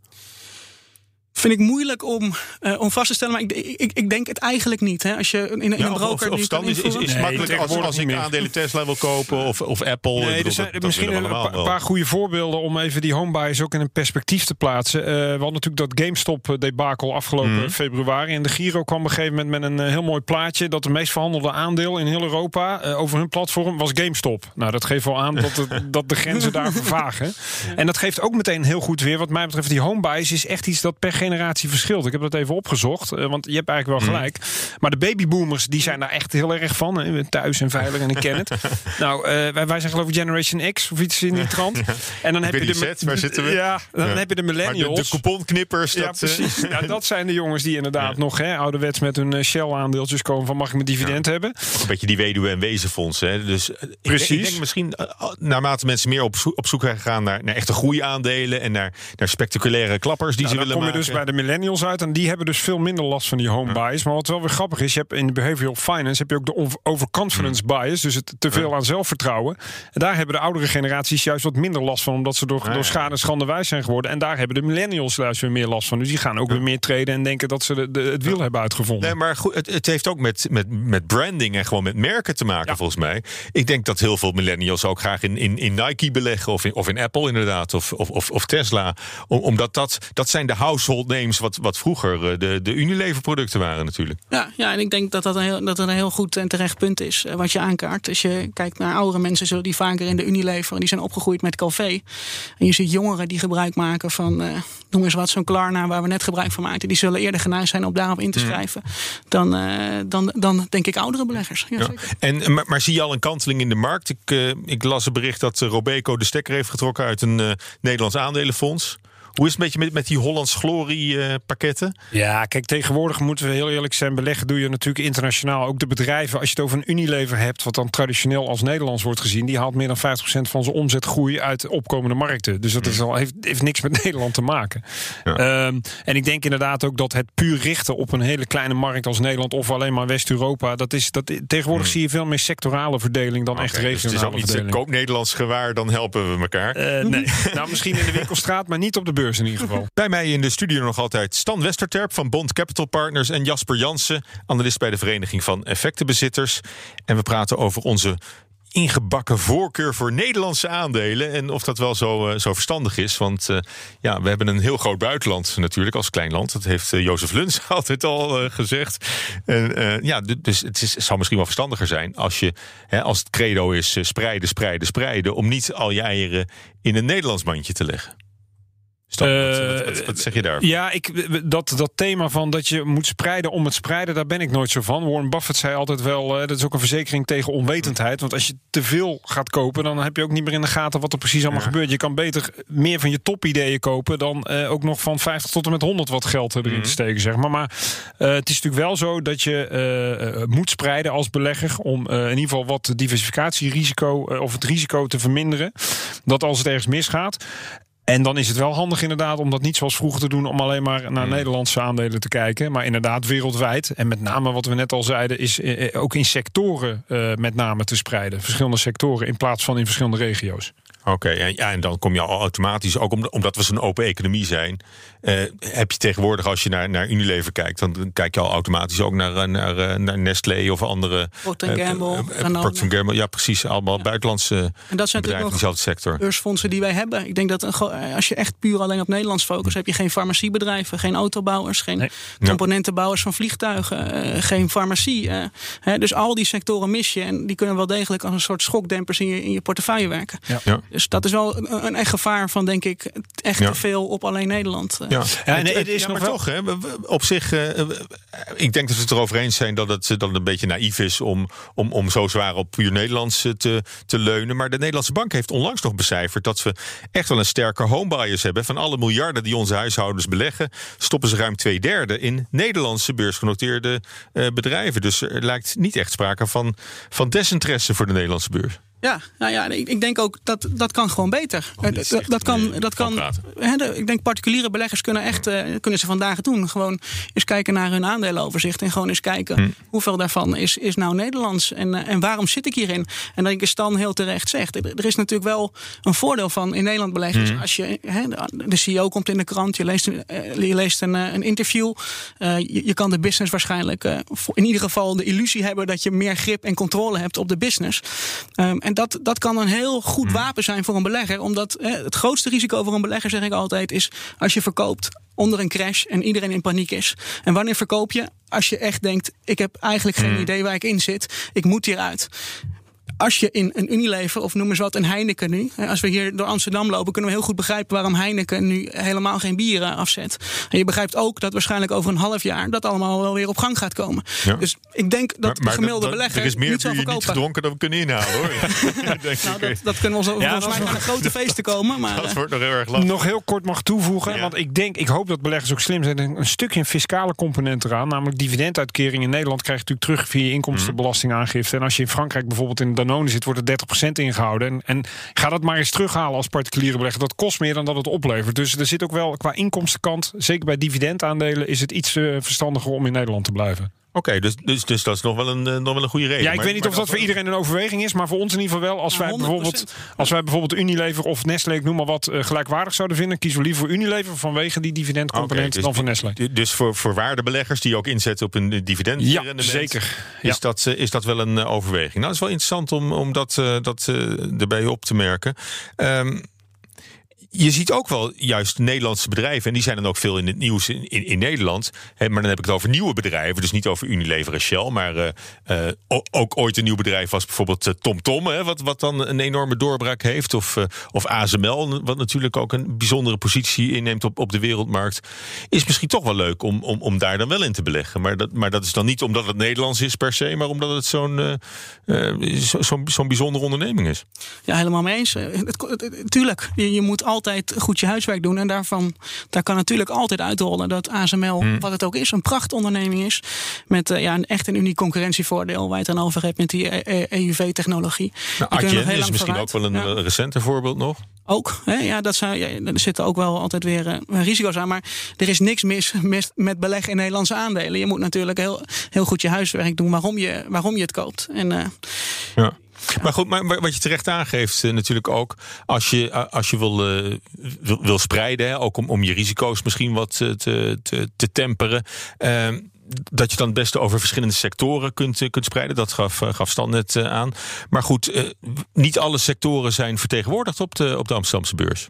Vind ik moeilijk om, uh, om vast te stellen, maar ik, ik, ik denk het eigenlijk niet. Hè. Als je in, in ja, een broker. Of, of stand is, is, is nee, makkelijk als, als ik aandelen Tesla wil kopen of, of Apple. Nee, bedoel, er zijn dat, misschien dat een pa paar goede voorbeelden om even die homebuys ook in een perspectief te plaatsen. Uh, we hadden natuurlijk dat GameStop debakel afgelopen mm. februari. En de Giro kwam op een gegeven moment met een heel mooi plaatje dat de meest verhandelde aandeel in heel Europa uh, over hun platform was GameStop. Nou, dat geeft wel aan dat, het, dat de grenzen daar vervagen. En dat geeft ook meteen heel goed weer. Wat mij betreft, die homebuys is echt iets dat per generatie verschilt. Ik heb dat even opgezocht, uh, want je hebt eigenlijk wel gelijk. Mm. Maar de babyboomers die zijn daar echt heel erg van. Hè? Thuis en veilig en ik ken het. nou, uh, wij, wij zijn geloof ik Generation X of iets in die trant. Ja. En dan heb je de set, waar zitten we? Ja, dan ja. heb je de millennials. De, de couponknippers. Ja, dat, precies. ja, dat zijn de jongens die inderdaad nog hè, ouderwets met hun Shell-aandeeltjes komen van mag ik mijn dividend hebben. Een beetje die weduwe- en wezenfondsen. Hè? Dus precies. Ik, ik denk misschien naarmate mensen meer op, op zoek zijn gegaan naar, naar echte groeiaandelen en naar, naar spectaculaire klappers die nou, ze willen je maken. Bij de millennials uit en die hebben dus veel minder last van die home bias. Maar wat wel weer grappig is, je hebt in de behavioral finance heb je ook de overconfidence mm. bias, dus het te veel aan zelfvertrouwen. En daar hebben de oudere generaties juist wat minder last van, omdat ze door, Ah, door schade en schande wijs zijn geworden. En daar hebben de millennials juist weer meer last van. Dus die gaan ook weer meer treden en denken dat ze de, de, het wiel hebben uitgevonden. Nee, maar goed, het, het, heeft ook met, met, met branding en gewoon met merken te maken, volgens mij. Ik denk dat heel veel millennials ook graag in, in, in Nike beleggen of in, of in Apple inderdaad, of, of, of, of Tesla. Om, omdat dat, dat zijn de household names wat, wat vroeger uh, de, de Unilever-producten waren natuurlijk. Ja, ja, en ik denk dat dat een heel, dat een heel goed en terecht punt is uh, wat je aankaart. Als je kijkt naar oudere mensen, zullen die vaker in de Unilever, die zijn opgegroeid met Calvé. En je ziet jongeren die gebruik maken van, uh, noem eens wat, zo'n Klarna waar we net gebruik van maakten. Die zullen eerder geneigd zijn om daarop in te schrijven mm. dan, uh, dan, dan, denk ik, oudere beleggers. Ja, ja. En, maar, maar, zie je al een kanteling in de markt? Ik, ik las een bericht dat Robeco de stekker heeft getrokken uit een Nederlands aandelenfonds. Hoe is het een beetje met, met die Hollands Glorie uh, pakketten? Ja, kijk, tegenwoordig moeten we heel eerlijk zijn. Beleggen doe je natuurlijk internationaal. Ook de bedrijven, als je het over een Unilever hebt, wat dan traditioneel als Nederlands wordt gezien, die haalt meer dan 50% van zijn omzetgroei uit opkomende markten. Dus dat is al, heeft, heeft niks met Nederland te maken. Ja. Um, en ik denk inderdaad ook dat het puur richten op een hele kleine markt als Nederland of alleen maar West-Europa, dat is dat tegenwoordig hmm. zie je veel meer sectorale verdeling dan okay, echt regionale dus het is ook niet verdeling. koop Nederlands gewaar, dan helpen we elkaar. Uh, nee, nou misschien in de winkelstraat, maar niet op de beurs in ieder geval. Bij mij in de studio nog altijd Stan Westerterp van Bond Capital Partners en Jasper Jansen, analist bij de Vereniging van Effectenbezitters. En we praten over onze ingebakken voorkeur voor Nederlandse aandelen. En of dat wel zo, uh, zo verstandig is. Want uh, ja, we hebben een heel groot buitenland natuurlijk als klein land. Dat heeft uh, Jozef Luns altijd al gezegd. En, ja, dus het, is, het zou misschien wel verstandiger zijn als je, hè, als het credo is spreiden, spreiden, spreiden, om niet al je eieren in een Nederlands mandje te leggen. Stop, wat, wat, wat, zeg je daar? Ja, ik, dat, dat thema van dat je moet spreiden om het spreiden, daar ben ik nooit zo van. Warren Buffett zei altijd wel, uh, dat is ook een verzekering tegen onwetendheid. Want als je te veel gaat kopen, dan heb je ook niet meer in de gaten wat er precies allemaal ja. gebeurt. Je kan beter meer van je topideeën kopen dan uh, ook nog van 50 tot en met 100 wat geld erin mm. te steken, zeg maar. Maar het is natuurlijk wel zo dat je moet spreiden als belegger om in ieder geval wat diversificatierisico of het risico te verminderen. Dat als het ergens misgaat. En dan is het wel handig inderdaad om dat niet zoals vroeger te doen... om alleen maar naar Nederlandse aandelen te kijken. Maar inderdaad wereldwijd. En met name wat we net al zeiden... is eh, eh, ook in sectoren eh, met name te spreiden. Verschillende sectoren in plaats van in verschillende regio's. Oké, en, ja, en dan kom je al automatisch, ook om- omdat we zo'n open economie zijn, eh, heb je tegenwoordig als je naar, naar Unilever kijkt, dan kijk je al automatisch ook naar, eh, naar, eh, naar Nestlé of andere. Procter eh, Gamble, eh, eh, Danone. Procter Gamble, ja precies, allemaal buitenlandse En dat zijn bedrijven in natuurlijk nog dezelfde sector. beursfondsen die wij hebben. Ik denk dat als je echt puur alleen op Nederlands focust, heb je geen farmaciebedrijven, geen autobouwers, geen componentenbouwers van vliegtuigen, eh, geen farmacie. eh, hè, dus al die sectoren mis je en die kunnen wel degelijk als een soort schokdempers in je, in je portefeuille werken. Ja. Dus dat is wel een, een echt gevaar van, denk ik, echt Ja. te veel op alleen Nederland. eh. Ja, Ja, en het het is ja, nog maar wel- toch, hè, op zich, eh, eh, ik denk dat we het erover eens zijn dat het, het een beetje naïef is om, om, om zo zwaar op puur Nederlands eh, te, te leunen. Maar de Nederlandse bank heeft onlangs nog becijferd dat we echt wel een sterke homebias hebben. Van alle miljarden die onze huishoudens beleggen, stoppen ze ruim twee derde in Nederlandse beursgenoteerde eh, bedrijven. Dus er lijkt niet echt sprake van, van desinteresse voor de Nederlandse beurs. Ja, nou ja, ik, ik denk ook dat dat kan gewoon beter. Dat, dat kan, dat kan. Hè, de- ik denk particuliere beleggers kunnen echt eh, kunnen ze vandaag doen. Gewoon eens kijken naar hun aandelenoverzicht en gewoon eens kijken Hm. hoeveel daarvan is, is nou Nederlands en, eh, en waarom zit ik hierin. En dat ik Stan heel terecht zegt. Er, er is natuurlijk wel een voordeel van in Nederland beleggen. Hm. is Als je hè, de, de CEO komt in de krant, je leest een, eh, je leest een, een interview, je, je kan de business waarschijnlijk in ieder geval de illusie hebben dat je meer grip en controle hebt op de business. Ehm, en dat, dat kan een heel goed Hmm. wapen zijn voor een belegger. Omdat eh, het grootste risico voor een belegger, zeg ik altijd, is als je verkoopt onder een crash en iedereen in paniek is. En wanneer verkoop je? Als je echt denkt, ik heb eigenlijk geen Hmm. idee waar ik in zit. Ik moet hieruit. Als je in een Unilever of noem eens wat een Heineken nu. hè, Als we hier door Amsterdam lopen, kunnen we heel goed begrijpen waarom Heineken nu helemaal geen bieren afzet. En je begrijpt ook dat waarschijnlijk over een half jaar dat allemaal wel weer op gang gaat komen. Ja. Dus ik denk dat de gemiddelde dat- belegger Er is meer niet zal bier niet gedronken dan we kunnen inhalen hoor. Denk Nou, dat, dat kunnen we ons Ja, volgens mij gaan er grote feesten komen. Maar, Dat eh, wordt nog heel erg lastig. Nog heel kort mag toevoegen, want ik denk, ik hoop dat beleggers ook slim zijn. Een stukje een fiscale component eraan, namelijk dividenduitkering in Nederland krijg je natuurlijk terug via je inkomstenbelastingaangifte. En als je in Frankrijk bijvoorbeeld in Danone zit, wordt er 30% ingehouden. En, en ga dat maar eens terughalen als particuliere belegger. Dat kost meer dan dat het oplevert. Dus er zit ook wel qua inkomstenkant, zeker bij dividendaandelen, is het iets eh, verstandiger om in Nederland te blijven. Oké, dus, dus, dus dat is nog wel een, eh, nog wel een goede reden. Ja, ik Maar- weet niet of dat voor iedereen een overweging is, maar voor ons in ieder geval wel. Als, Ja, wij, 100%. bijvoorbeeld, als wij bijvoorbeeld Unilever of Nestlé, ik noem maar wat, eh, gelijkwaardig zouden vinden, kiezen we liever voor Unilever vanwege die dividendcomponent dus- dan voor Nestlé. Dus voor, voor waardebeleggers die ook inzetten op een dividend. Ja, zeker. Is, dat, eh, is dat wel een eh, overweging? Nou, dat is wel interessant om, om dat, eh, dat eh, erbij op te merken. Ehm, je ziet ook wel juist Nederlandse bedrijven, en die zijn dan ook veel in het nieuws in, in, Nederland. Hè, maar dan heb ik het over nieuwe bedrijven, dus niet over Unilever en Shell. Maar eh, eh, ook ooit een nieuw bedrijf was bijvoorbeeld eh, TomTom, wat, wat dan een enorme doorbraak heeft. Of, of ASML, wat natuurlijk ook een bijzondere positie inneemt op, op de wereldmarkt. Is misschien toch wel leuk om, om, om daar dan wel in te beleggen. Maar dat, maar dat is dan niet omdat het Nederlands is per se, maar omdat het zo'n zo, zo'n zo'n bijzondere onderneming is. Ja, helemaal mee eens. Tuurlijk, je, je moet altijd goed je huiswerk doen. En daarvan, daar kan natuurlijk altijd uitrollen dat ASML, Hmm. wat het ook is, een prachtonderneming is. Met eh, ja, een echt een uniek concurrentievoordeel waar je het dan over hebt met die E, EUV-technologie. Nou, Adyen is misschien ook wel een eh, recenter voorbeeld nog. Ook, hè? Ja, dat zijn, ja, er zitten ook wel altijd weer eh, risico's aan. Maar er is niks mis met, met beleggen in Nederlandse aandelen. Je moet natuurlijk heel, heel goed je huiswerk doen waarom je, waarom je het koopt. En Ja. Maar goed, maar wat je terecht aangeeft, eh, natuurlijk ook als je, als je wil, eh, wil, wil spreiden, hè, ook om, om je risico's misschien wat eh, te, te, te temperen. eh, dat je dan het beste over verschillende sectoren kunt, kunt spreiden. Dat gaf, gaf Stan net aan. Maar goed, eh, niet alle sectoren zijn vertegenwoordigd op de, op de Amsterdamse beurs.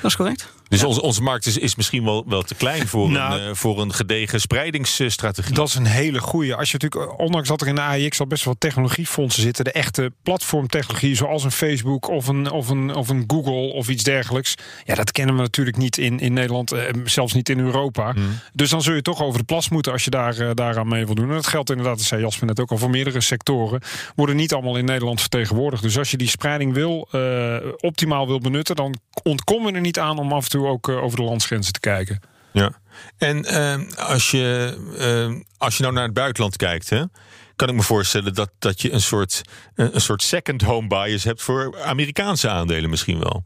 dat is correct. Dus onze, onze markt is, is misschien wel, wel te klein voor, Nou, een, eh, voor een gedegen spreidingsstrategie. Dat is een hele goeie. Als je natuurlijk, ondanks dat er in de AIX al best wel technologiefondsen zitten, de echte platformtechnologie, zoals een Facebook of een, of een, of een Google of iets dergelijks. Ja, dat kennen we natuurlijk niet in, in Nederland, eh, zelfs niet in Europa. Hmm. Dus dan zul je toch over de plas moeten als je daar, eh, daaraan mee wil doen. En dat geldt inderdaad, dat zei Jasper net ook al, voor meerdere sectoren. Worden niet allemaal in Nederland vertegenwoordigd. Dus als je die spreiding wil, eh, optimaal wil benutten, dan ontkom je er niet aan om af en toe ook eh, over de landsgrenzen te kijken. Ja, en eh, als, je, eh, als je nou naar het buitenland kijkt, hè, kan ik me voorstellen dat, dat je een soort, een soort second home bias hebt voor Amerikaanse aandelen misschien wel.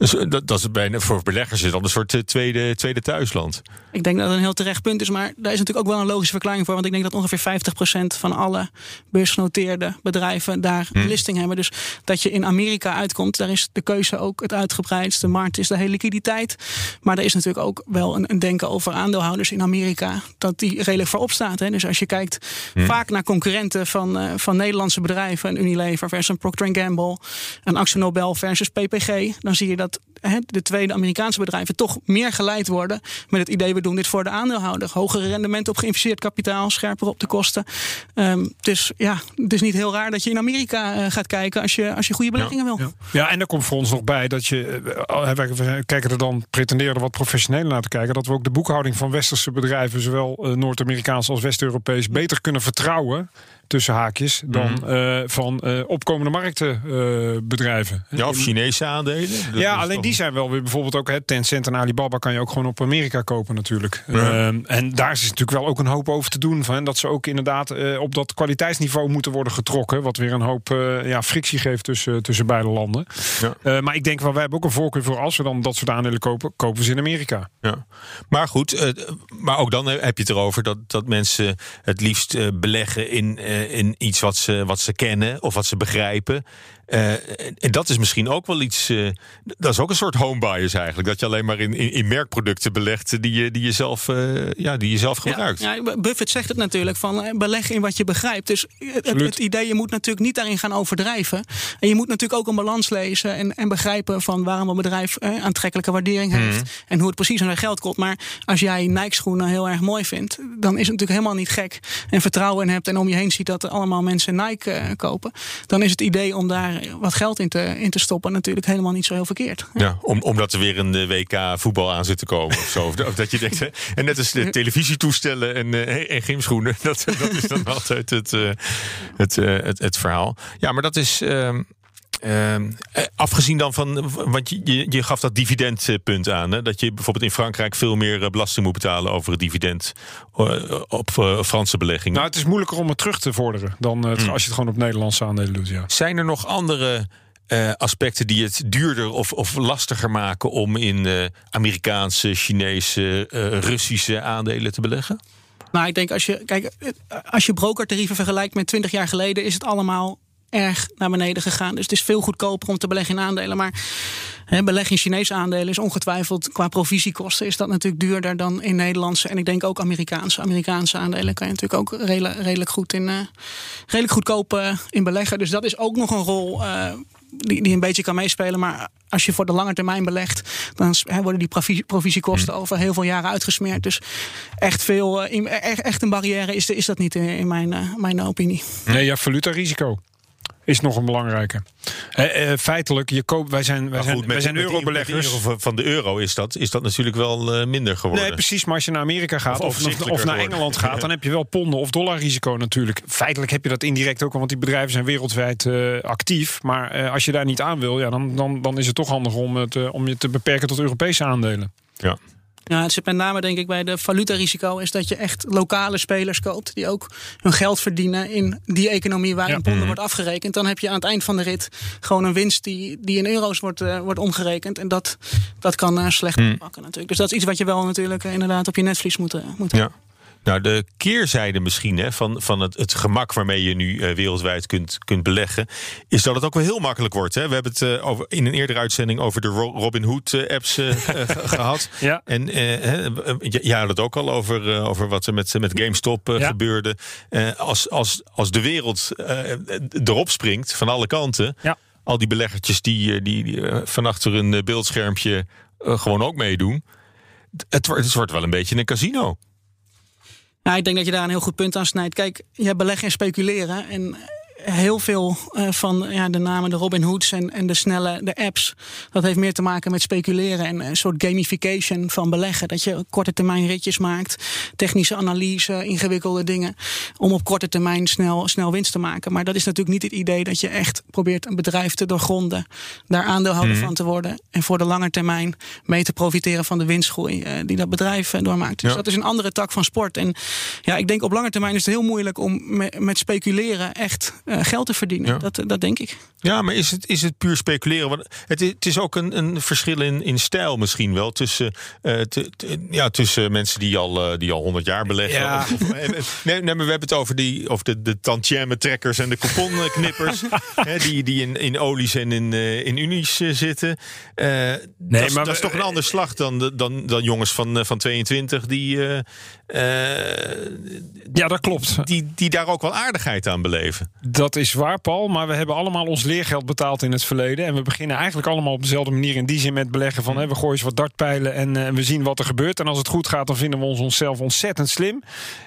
Dus dat, dat is bijna voor beleggers is dan een soort tweede, tweede thuisland. Ik denk dat het een heel terecht punt is, maar daar is natuurlijk ook wel een logische verklaring voor. Want ik denk dat ongeveer 50% van alle beursgenoteerde bedrijven daar Hm. listing hebben. Dus dat je in Amerika uitkomt, daar is de keuze ook het uitgebreidst. De markt is de hele liquiditeit. Maar er is natuurlijk ook wel een, een denken over aandeelhouders in Amerika. Dat die redelijk voorop staat. Hè. Dus als je kijkt Hm. vaak naar concurrenten van, eh, van Nederlandse bedrijven. Een Unilever versus een Procter Gamble. Een Axo Nobel versus PPG. Dan zie je dat hè, de tweede Amerikaanse bedrijven toch meer geleid worden. Met het idee we doen dit voor de aandeelhouder. Hogere rendementen op geïnvesteerd kapitaal. Scherper op de kosten. Ehm, dus ja, het is niet heel raar dat je in Amerika eh, gaat kijken als je, als je goede beleggingen wil. Ja, en er komt voor ons nog bij dat je, we we kijken er dan, pretenderen er wat professioneler naar te kijken, dat we ook de boekhouding van westerse bedrijven, zowel eh, Noord-Amerikaans als West-Europees, beter kunnen vertrouwen, tussen haakjes, dan Mhm. eh, van eh, opkomende marktenbedrijven. Ja, of Chinese aandelen. Dat ja, alleen toch- die zijn wel weer bijvoorbeeld ook hè, Tencent en Alibaba kan je ook gewoon op Amerika kopen natuurlijk. Ja. Ehm, en daar is natuurlijk wel ook een hoop over te doen van dat ze ook inderdaad eh, op dat kwaliteitsniveau moeten worden getrokken, wat weer een hoop eh, ja, frictie geeft tussen, tussen beide landen. Ja. Eh, maar ik denk wel, wij hebben ook een voorkeur voor als we dan dat soort aandelen kopen, kopen we ze in Amerika. Ja. Maar goed, maar ook dan heb je het erover dat, dat mensen het liefst beleggen in, in iets wat ze, wat ze kennen of wat ze begrijpen. Eh, en dat is misschien ook wel iets. eh, dat is ook een soort home bias eigenlijk. Dat je alleen maar in, in, in merkproducten belegt die je, die je, zelf, eh, ja, die je zelf gebruikt. Ja, Buffett zegt het natuurlijk van beleg in wat je begrijpt. Dus het, idee, je moet natuurlijk niet daarin gaan overdrijven. En je moet natuurlijk ook een balans lezen en, en begrijpen van waarom een bedrijf aantrekkelijke waardering heeft. Mhm. En hoe het precies aan zijn geld komt. Maar als jij Nike schoenen heel erg mooi vindt, dan is het natuurlijk helemaal niet gek. En vertrouwen in hebt en om je heen ziet dat er allemaal mensen Nike kopen. Dan is het idee om daar wat geld in te, in te stoppen natuurlijk helemaal niet zo heel verkeerd. Ja, om, omdat er weer een eh, WK voetbal aan zit te komen of zo. Of, dat- je denkt, hè, en net als de televisietoestellen en, eh, en gymschoenen. Dat, dat is dan altijd het, het, eh, het, het verhaal. Ja, maar dat is... ehm, ehm, eh, afgezien dan van, want je, je, je gaf dat dividendpunt aan. Hè, dat je bijvoorbeeld in Frankrijk veel meer eh, belasting moet betalen over het dividend eh, op Franse beleggingen. Nou, het is moeilijker om het terug te vorderen dan Hmm. als je het gewoon op Nederlandse aandelen doet. Ja. Zijn er nog andere eh, aspecten die het duurder of, of lastiger maken om in eh, Amerikaanse, Chinese, eh, Russische aandelen te beleggen? Nou, ik denk als je, kijk, als je brokertarieven vergelijkt met 20 jaar geleden, is het allemaal erg naar beneden gegaan. Dus het is veel goedkoper om te beleggen in aandelen. Maar hè, beleggen in Chinese aandelen is ongetwijfeld qua provisiekosten is dat natuurlijk duurder dan in Nederlandse en ik denk ook Amerikaanse. Amerikaanse aandelen kan je natuurlijk ook redelijk, redelijk goed in, eh, redelijk goedkoop eh, in beleggen. Dus dat is ook nog een rol. eh, die, die een beetje kan meespelen. Maar als je voor de lange termijn belegt, dan worden die provisie- provisiekosten over heel veel jaren uitgesmeerd. Dus echt veel, in- echt, een barrière is, is dat niet in, mijn, mijn opinie. Nee, ja, valutarisico is nog een belangrijke. Eh, eh, feitelijk, je koopt, wij zijn, wij zijn, wij zijn eurobeleggers. euro van de euro is dat, is dat natuurlijk wel eh, minder geworden. Nee, precies. Maar als je naar Amerika gaat Of of, naar. Engeland gaat, dan heb je wel ponden of dollarrisico natuurlijk. Feitelijk heb je dat indirect ook, want die bedrijven zijn wereldwijd actief. Maar als je daar niet aan wil, ja, dan, dan, dan is het toch handig om, het, om je te beperken tot Europese aandelen. Ja. Ja, het zit met name denk ik bij de valutarisico is dat je echt lokale spelers koopt die ook hun geld verdienen in die economie waar Ja. ponden Mhm. wordt afgerekend. Dan heb je aan het eind van de rit gewoon een winst die, die in euro's wordt, eh, wordt omgerekend. En dat, dat kan eh, slecht Mhm. pakken natuurlijk. Dus dat is iets wat je wel natuurlijk eh, inderdaad op je netvlies moet, moet Ja. Nou, de keerzijde misschien hè, van, van het, het gemak waarmee je nu eh, wereldwijd kunt, kunt beleggen, is dat het ook wel heel makkelijk wordt. Hè? We hebben het eh, over, in een eerdere uitzending over de Ro- Robin Hood eh, eh, eh, gehad. Ja. En jij had het ook al over, over wat er met, met GameStop Ja. gebeurde. Als, als, als de wereld erop springt van alle kanten, Ja. al die beleggertjes die, die, die van achter een beeldschermpje gewoon ook meedoen. Het wordt, het wordt wel een beetje een casino. Ja, ik denk dat je daar een heel goed punt aan snijdt. Kijk, je hebt beleggen en speculeren. En heel veel eh, van ja, de namen, de Robin Hoods en, en de snelle de apps, dat heeft meer te maken met speculeren en een soort gamification van beleggen. Dat je korte termijn ritjes maakt, technische analyse, ingewikkelde dingen, om op korte termijn snel, snel winst te maken. Maar dat is natuurlijk niet het idee dat je echt probeert een bedrijf te doorgronden, daar aandeelhouder Mhm. van te worden en voor de lange termijn mee te profiteren van de winstgroei eh, die dat bedrijf eh, doormaakt. Dus Ja. dat is een andere tak van sport. En ja, ik denk op lange termijn is het heel moeilijk om me- met speculeren echt geld te verdienen. Dat, dat denk ik. Ja, maar is het, is het puur speculeren? Want het is, het is ook een, een verschil in, in stijl misschien wel. Tussen, uh, te, ja, tussen mensen die al, uh, die al 100 jaar beleggen. Ja. Of, of, nee, nee, maar we hebben het over, die, over de, de tantième trekkers en de couponknippers. hè, die die in, in olies en in, uh, in unies zitten. nee, dat, is, maar dat is toch een ander slag dan, dan, dan jongens van, van 22 die... ja, dat klopt. Die, die daar ook wel aardigheid aan beleven. Dat is waar, Paul. Maar we hebben allemaal ons leergeld betaald in het verleden. En we beginnen eigenlijk allemaal op dezelfde manier in die zin met beleggen van... Hè, we gooien eens wat dartpijlen en uh, we zien wat er gebeurt. En als het goed gaat, dan vinden we ons onszelf ontzettend slim.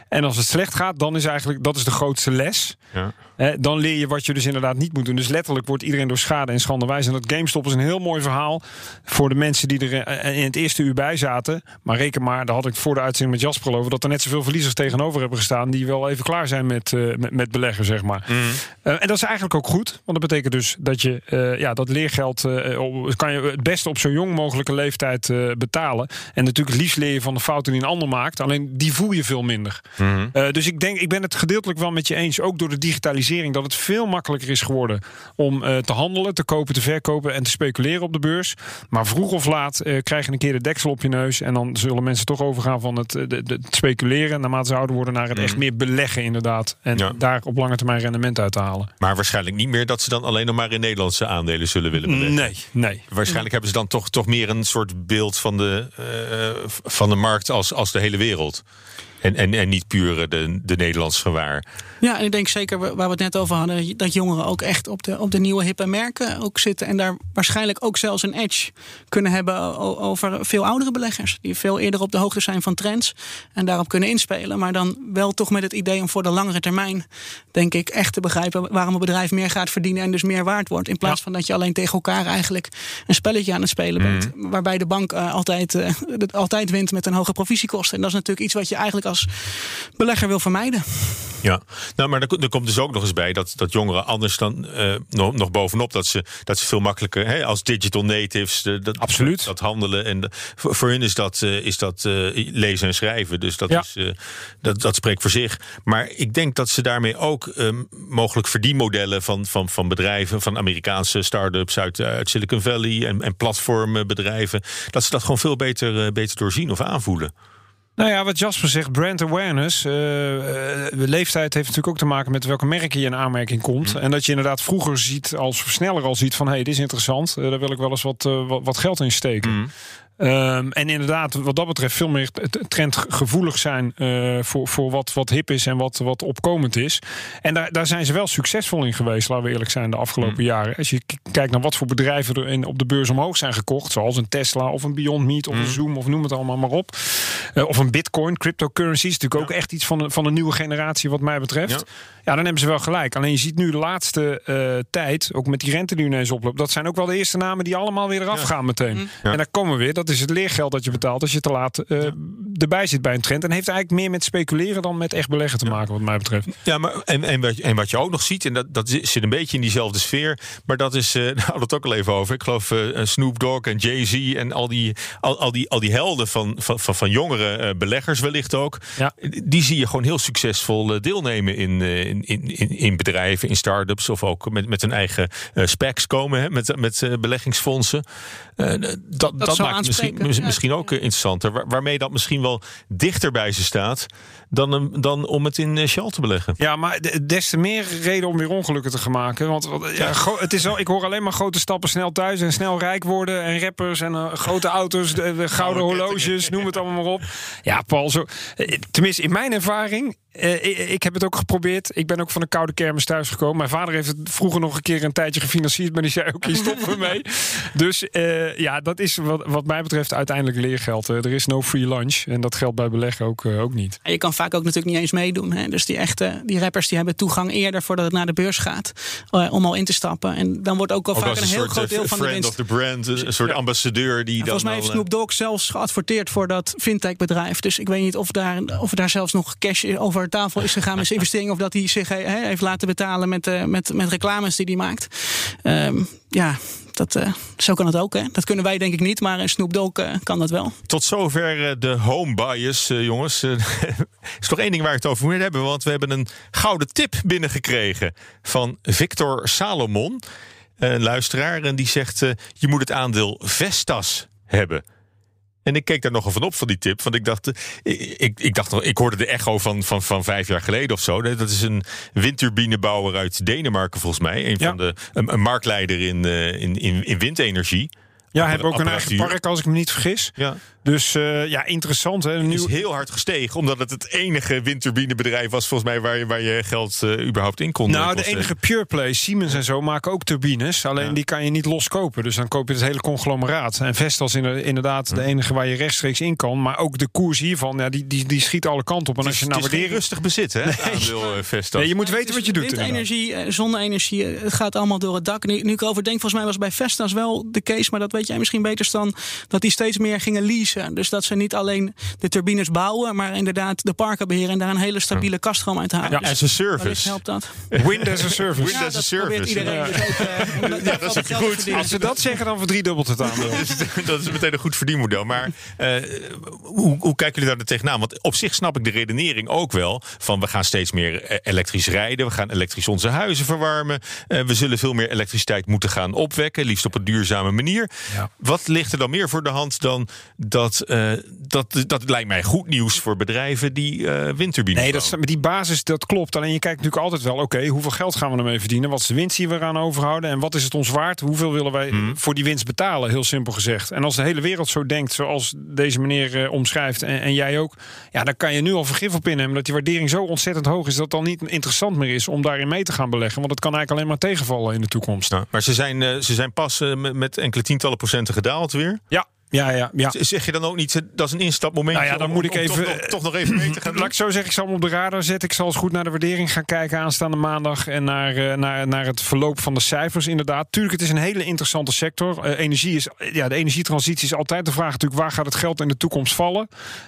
En als het slecht gaat, dan is eigenlijk dat is de grootste les. Ja. Hè, dan leer je wat je dus inderdaad niet moet doen. Dus letterlijk wordt iedereen door schade en schande wijs. En dat GameStop is een heel mooi verhaal voor de mensen die er in het eerste uur bij zaten. Maar reken maar, daar had ik voor de uitzending met Jasper over... dat er net zoveel verliezers tegenover hebben gestaan... die wel even klaar zijn met, uh, met, met, beleggen, zeg maar. Mm. Uh, en dat is eigenlijk ook goed. Want dat betekent dus dat je uh, ja, dat leergeld... kan je het beste op zo jong mogelijke leeftijd betalen. En natuurlijk het liefst leer je van de fouten die een ander maakt. Alleen die voel je veel minder. Mm. dus ik denk, ik ben het gedeeltelijk wel met je eens... ook door de digitalisering, dat het veel makkelijker is geworden... om te handelen, te kopen, te verkopen en te speculeren op de beurs. Maar vroeg of laat krijg je een keer de deksel op je neus... en dan zullen mensen toch overgaan van het, het speculeren... naarmate ze ouder worden naar het Mm. echt meer beleggen inderdaad. En ja. daar op lange termijn rendement uit halen. Maar waarschijnlijk niet meer dat ze dan alleen nog maar in Nederlandse aandelen zullen willen beleggen. Nee, nee. Waarschijnlijk hebben ze dan toch, toch meer een soort beeld van de, uh, van de markt als, als de hele wereld. En, en, en niet puur de, de Nederlandse waar. Ja, en ik denk zeker waar we het net over hadden, dat jongeren ook echt op de, op de nieuwe hippe merken ook zitten. En daar waarschijnlijk ook zelfs een edge kunnen hebben over veel oudere beleggers. Die veel eerder op de hoogte zijn van trends en daarop kunnen inspelen. Maar dan wel toch met het idee om voor de langere termijn, denk ik, echt te begrijpen waarom een bedrijf meer gaat verdienen en dus meer waard wordt. In plaats ja. van dat je alleen tegen elkaar eigenlijk een spelletje aan het spelen bent. Mm. Waarbij de bank uh, altijd, uh, altijd wint met een hoge provisiekosten. En dat is natuurlijk iets wat je eigenlijk als belegger wil vermijden. Ja, nou, maar er, er, komt dus ook nog eens bij dat, dat jongeren anders dan uh, nog, nog bovenop dat ze, dat ze veel makkelijker hè, als digital natives de, dat, Absoluut. dat handelen. En de, voor, voor hun is dat, uh, is dat uh, lezen en schrijven. Dus dat, ja. is, dat, dat spreekt voor zich. Maar ik denk dat ze daarmee ook um, mogelijk verdienmodellen van, van, van bedrijven, van Amerikaanse start-ups uit, uit Silicon Valley en, en platformbedrijven, dat ze dat gewoon veel beter, beter doorzien of aanvoelen. Nou ja, wat Jasper zegt, brand awareness. Uh, leeftijd heeft natuurlijk ook te maken met welke merken je in aanmerking komt. Mm. En dat je inderdaad vroeger ziet, als versneller al ziet van... hé, hey, dit is interessant, uh, daar wil ik wel eens wat, wat, wat, geld in steken. Mm. Um, en inderdaad, wat dat betreft, veel meer trendgevoelig zijn uh, voor, voor wat, wat hip is en wat, wat opkomend is. En daar, daar zijn ze wel succesvol in geweest, laten we eerlijk zijn, de afgelopen mm. jaren. Als je kijkt naar wat voor bedrijven er in, op de beurs omhoog zijn gekocht, zoals een Tesla of een Beyond Meat of mm. een Zoom of noem het allemaal maar op. Uh, of een Bitcoin, cryptocurrency is natuurlijk ja. ook echt iets van, van een nieuwe generatie, wat mij betreft. Ja. ja. dan hebben ze wel gelijk. Alleen je ziet nu de laatste uh, tijd, ook met die rente die ineens oploopt, dat zijn ook wel de eerste namen die allemaal weer eraf ja. gaan meteen. Mm. En daar komen we weer. Dat is het leergeld dat je betaalt als je te laat uh, ja. erbij zit bij een trend. En heeft eigenlijk meer met speculeren dan met echt beleggen te maken, wat mij betreft. Ja, maar en, en, wat, en wat je ook nog ziet, en dat, dat zit een beetje in diezelfde sfeer, maar dat is, uh, daar hadden we het ook al even over. Ik geloof uh, Snoop Dogg en Jay-Z en al die, al, al, die, al die helden van, van, van, van jongere beleggers wellicht ook. Ja. Die zie je gewoon heel succesvol deelnemen in, in, in, in bedrijven, in start-ups of ook met, met hun eigen specs komen, hè, met, met beleggingsfondsen. dat, dat, dat maakt misschien, ook interessanter. Waar, waarmee dat misschien wel dichter bij ze staat dan, dan om het in Shell te beleggen. Ja, maar des te meer reden om weer ongelukken te gaan maken. Want ja, het is wel, ik hoor alleen maar grote stappen snel thuis en snel rijk worden. En rappers en uh, grote auto's, de, de gouden horloges, noem het allemaal maar op. Ja, Paul, zo, tenminste in mijn ervaring. Uh, ik, ik, heb het ook geprobeerd. Ik ben ook van een koude kermis thuisgekomen. Mijn vader heeft het vroeger nog een keer een tijdje gefinancierd. Maar die zei ook, hier stoppen we mee. Dus uh, ja, dat is wat, wat mij betreft uiteindelijk leergeld. Uh, er is no free lunch. En dat geldt bij beleggen ook, ook niet. En je kan vaak ook natuurlijk niet eens meedoen. Hè? Dus die echte die rappers die hebben toegang eerder voordat het naar de beurs gaat. om al in te stappen. En dan wordt ook al ook vaak een, een heel groot deel van de winst. of the brand, een soort ja. ambassadeur die en dan. Volgens mij heeft Snoop Dogg zelfs geadverteerd voor dat fintech bedrijf. Dus ik weet niet of daar, of daar zelfs nog cash over tafel is gegaan met zijn investering. Of dat hij zich he, heeft laten betalen met, uh, met, met reclames die hij maakt. Um, ja, dat, uh, zo kan het ook. Hè? Dat kunnen wij denk ik niet, maar een Snoop Dogg uh, kan dat wel. Tot zover de home bias, jongens. Is toch één ding waar ik het over moet hebben. Want we hebben een gouden tip binnengekregen van Victor Salomon. Een luisteraar. En die zegt, je moet het aandeel Vestas hebben. En ik keek daar nogal van op van die tip. Want ik dacht, ik, ik, ik dacht ik hoorde de echo van, van, van vijf jaar geleden of zo. Dat is een windturbinebouwer uit Denemarken, volgens mij. Een, van de, een, een marktleider in, in, in, in windenergie. Ja, hebben ook een eigen park, als ik me niet vergis. Ja. Dus uh, ja, interessant. Hè? Nu... is heel hard gestegen, omdat het het enige windturbinebedrijf was, volgens mij, waar je, waar je geld uh, überhaupt in kon. Nou, de enige pure play, Siemens en zo, maken ook turbines. Alleen ja. die kan je niet loskopen. Dus dan koop je het hele conglomeraat. En Vestas is inderdaad de enige waar je rechtstreeks in kan. Maar ook de koers hiervan, ja, die, die, die schiet alle kanten op. En als je nou waardering... rustig bezit, hè? Nee. Aandeel, uh, Vestas. Nee, je moet weten wat je doet. Windenergie, zonne-energie, het gaat allemaal door het dak. Nu, nu ik over denk, volgens mij was bij Vestas wel de case, maar dat weet jij misschien beter dan dat die steeds meer gingen leasen. Dus dat ze niet alleen de turbines bouwen, maar inderdaad de parken beheren en daar een hele stabiele kaststroom uit halen. Ja, as a service. helpt dat. Wind as a service. Wind as a service. Iedereen ja. Dus ook, uh, ja, dat is goed. Als ze dat zeggen, dan verdriedubbelt het aandeel. dat is meteen een goed verdienmodel. Maar uh, hoe, hoe kijken jullie daar tegenaan? Want op zich snap ik de redenering ook wel van we gaan steeds meer elektrisch rijden, we gaan elektrisch onze huizen verwarmen, uh, we zullen veel meer elektriciteit moeten gaan opwekken, liefst op een duurzame manier. Ja. Wat ligt er dan meer voor de hand dan dat, uh, dat, dat lijkt mij goed nieuws voor bedrijven die uh, windturbines Nee, dat, met die basis, dat klopt. Alleen je kijkt natuurlijk altijd wel, oké, hoeveel geld gaan we ermee verdienen? Wat is de winst die we eraan overhouden? En wat is het ons waard? Hoeveel willen wij hmm. voor die winst betalen? Heel simpel gezegd. En als de hele wereld zo denkt, zoals deze meneer uh, omschrijft en, en, jij ook, ja, dan kan je nu al vergif op innemen dat die waardering zo ontzettend hoog is dat het dan niet interessant meer is om daarin mee te gaan beleggen. Want het kan eigenlijk alleen maar tegenvallen in de toekomst. Maar ze zijn, ze zijn pas met, met enkele tientallen procenten gedaald weer. Ja, ja, ja, ja. Zeg je dan ook niet, dat is een instapmoment? Nou ja, dan moet ik even. Toch nog, toch nog, even mee te gaan. Laat ik zo zeggen, ik zal hem op de radar zetten. Ik zal eens goed naar de waardering gaan kijken aanstaande maandag. En naar, uh, naar, naar het verloop van de cijfers, inderdaad. Tuurlijk, het is een hele interessante sector. Uh, energie is, ja, de energietransitie is altijd de vraag natuurlijk: waar gaat het geld in de toekomst vallen?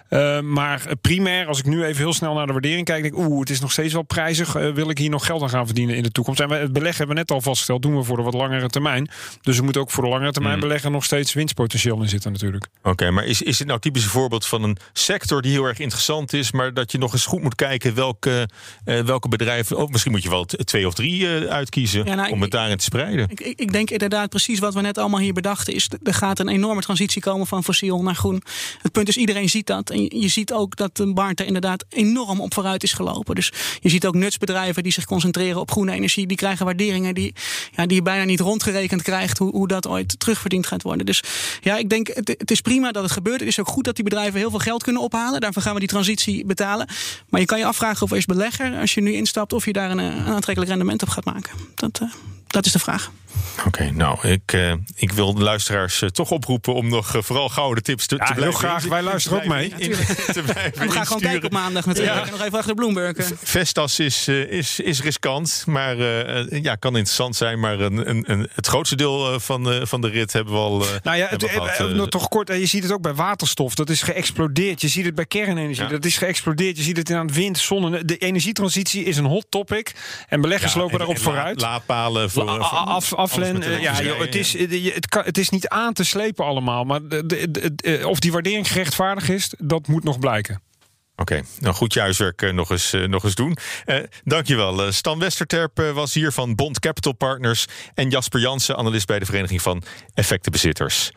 Uh, maar primair, als ik nu even heel snel naar de waardering kijk, denk ik: oeh, het is nog steeds wel prijzig. wil ik hier nog geld aan gaan verdienen in de toekomst? En we, het beleggen hebben we net al vastgesteld, doen we voor de wat langere termijn. Dus we moeten ook voor de langere termijn mm. beleggen nog steeds winstpotentieel in zitten, natuurlijk. Oké, okay, maar is, is het nou typisch een voorbeeld van een sector die heel erg interessant is, maar dat je nog eens goed moet kijken welke, uh, welke bedrijven, of misschien moet je wel twee of drie uh, uitkiezen ja, nou, om het daarin te spreiden? Ik, ik, denk inderdaad precies wat we net allemaal hier bedachten is, er gaat een enorme transitie komen van fossiel naar groen. Het punt is, iedereen ziet dat. En je ziet ook dat de markt er inderdaad enorm op vooruit is gelopen. Dus je ziet ook nutsbedrijven die zich concentreren op groene energie, die krijgen waarderingen die, ja, die je bijna niet rondgerekend krijgt hoe, hoe dat ooit terugverdiend gaat worden. Dus ja, ik denk, het, is prima dat het gebeurt. Het is ook goed dat die bedrijven heel veel geld kunnen ophalen. Daarvoor gaan we die transitie betalen. Maar je kan je afvragen of als belegger, als je nu instapt, of je daar een, aantrekkelijk rendement op gaat maken. Dat, uh, dat is de vraag. Oké, nou, ik, uh, ik wil de luisteraars uh, toch oproepen om nog uh, vooral gouden tips te, ja, te blijven. Heel graag, wij luisteren ook mee. In, te we gaan gewoon kijken op maandag natuurlijk. Ja. Nog even achter Bloomberg. Vestas is, is, is riskant, maar ja, kan interessant zijn. Maar een, een, een, het grootste deel van, van de rit hebben we al. nou ja, het, gehad, nog toch kort. Je ziet het ook bij waterstof. Dat is geëxplodeerd. Je ziet het bij kernenergie. Ja. Dat is geëxplodeerd. Je ziet het aan het wind, zon. De energietransitie is een hot topic. En beleggers ja, lopen en, daarop en vooruit. Laadpalen voor. La, af, aflen, uh, ja, joh, het, is, het, kan, het is niet aan te slepen allemaal. Maar de, de, de, of die waardering gerechtvaardigd is, dat moet nog blijken. Oké, okay, nou goed je huiswerk uh, nog, eens, uh, nog eens doen. Uh, dankjewel. Stan Westerterp was hier van Bond Capital Partners... en Jasper Jansen, analist bij de Vereniging van Effectenbezitters.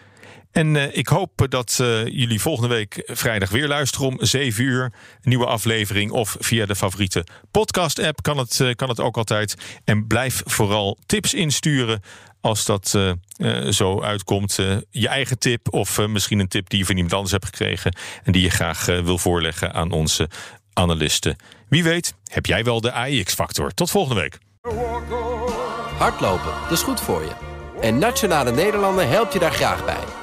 En uh, ik hoop dat uh, jullie volgende week vrijdag weer luisteren om 7 uur. Nieuwe aflevering of via de favoriete podcast-app kan het, uh, kan het ook altijd. En blijf vooral tips insturen als dat zo uitkomt. je eigen tip of misschien een tip die je van iemand anders hebt gekregen... en die je graag wil voorleggen aan onze analisten. Wie weet, heb jij wel de AIX-factor. Tot volgende week. Hardlopen, dat is goed voor je. En Nationale Nederlanden helpt je daar graag bij.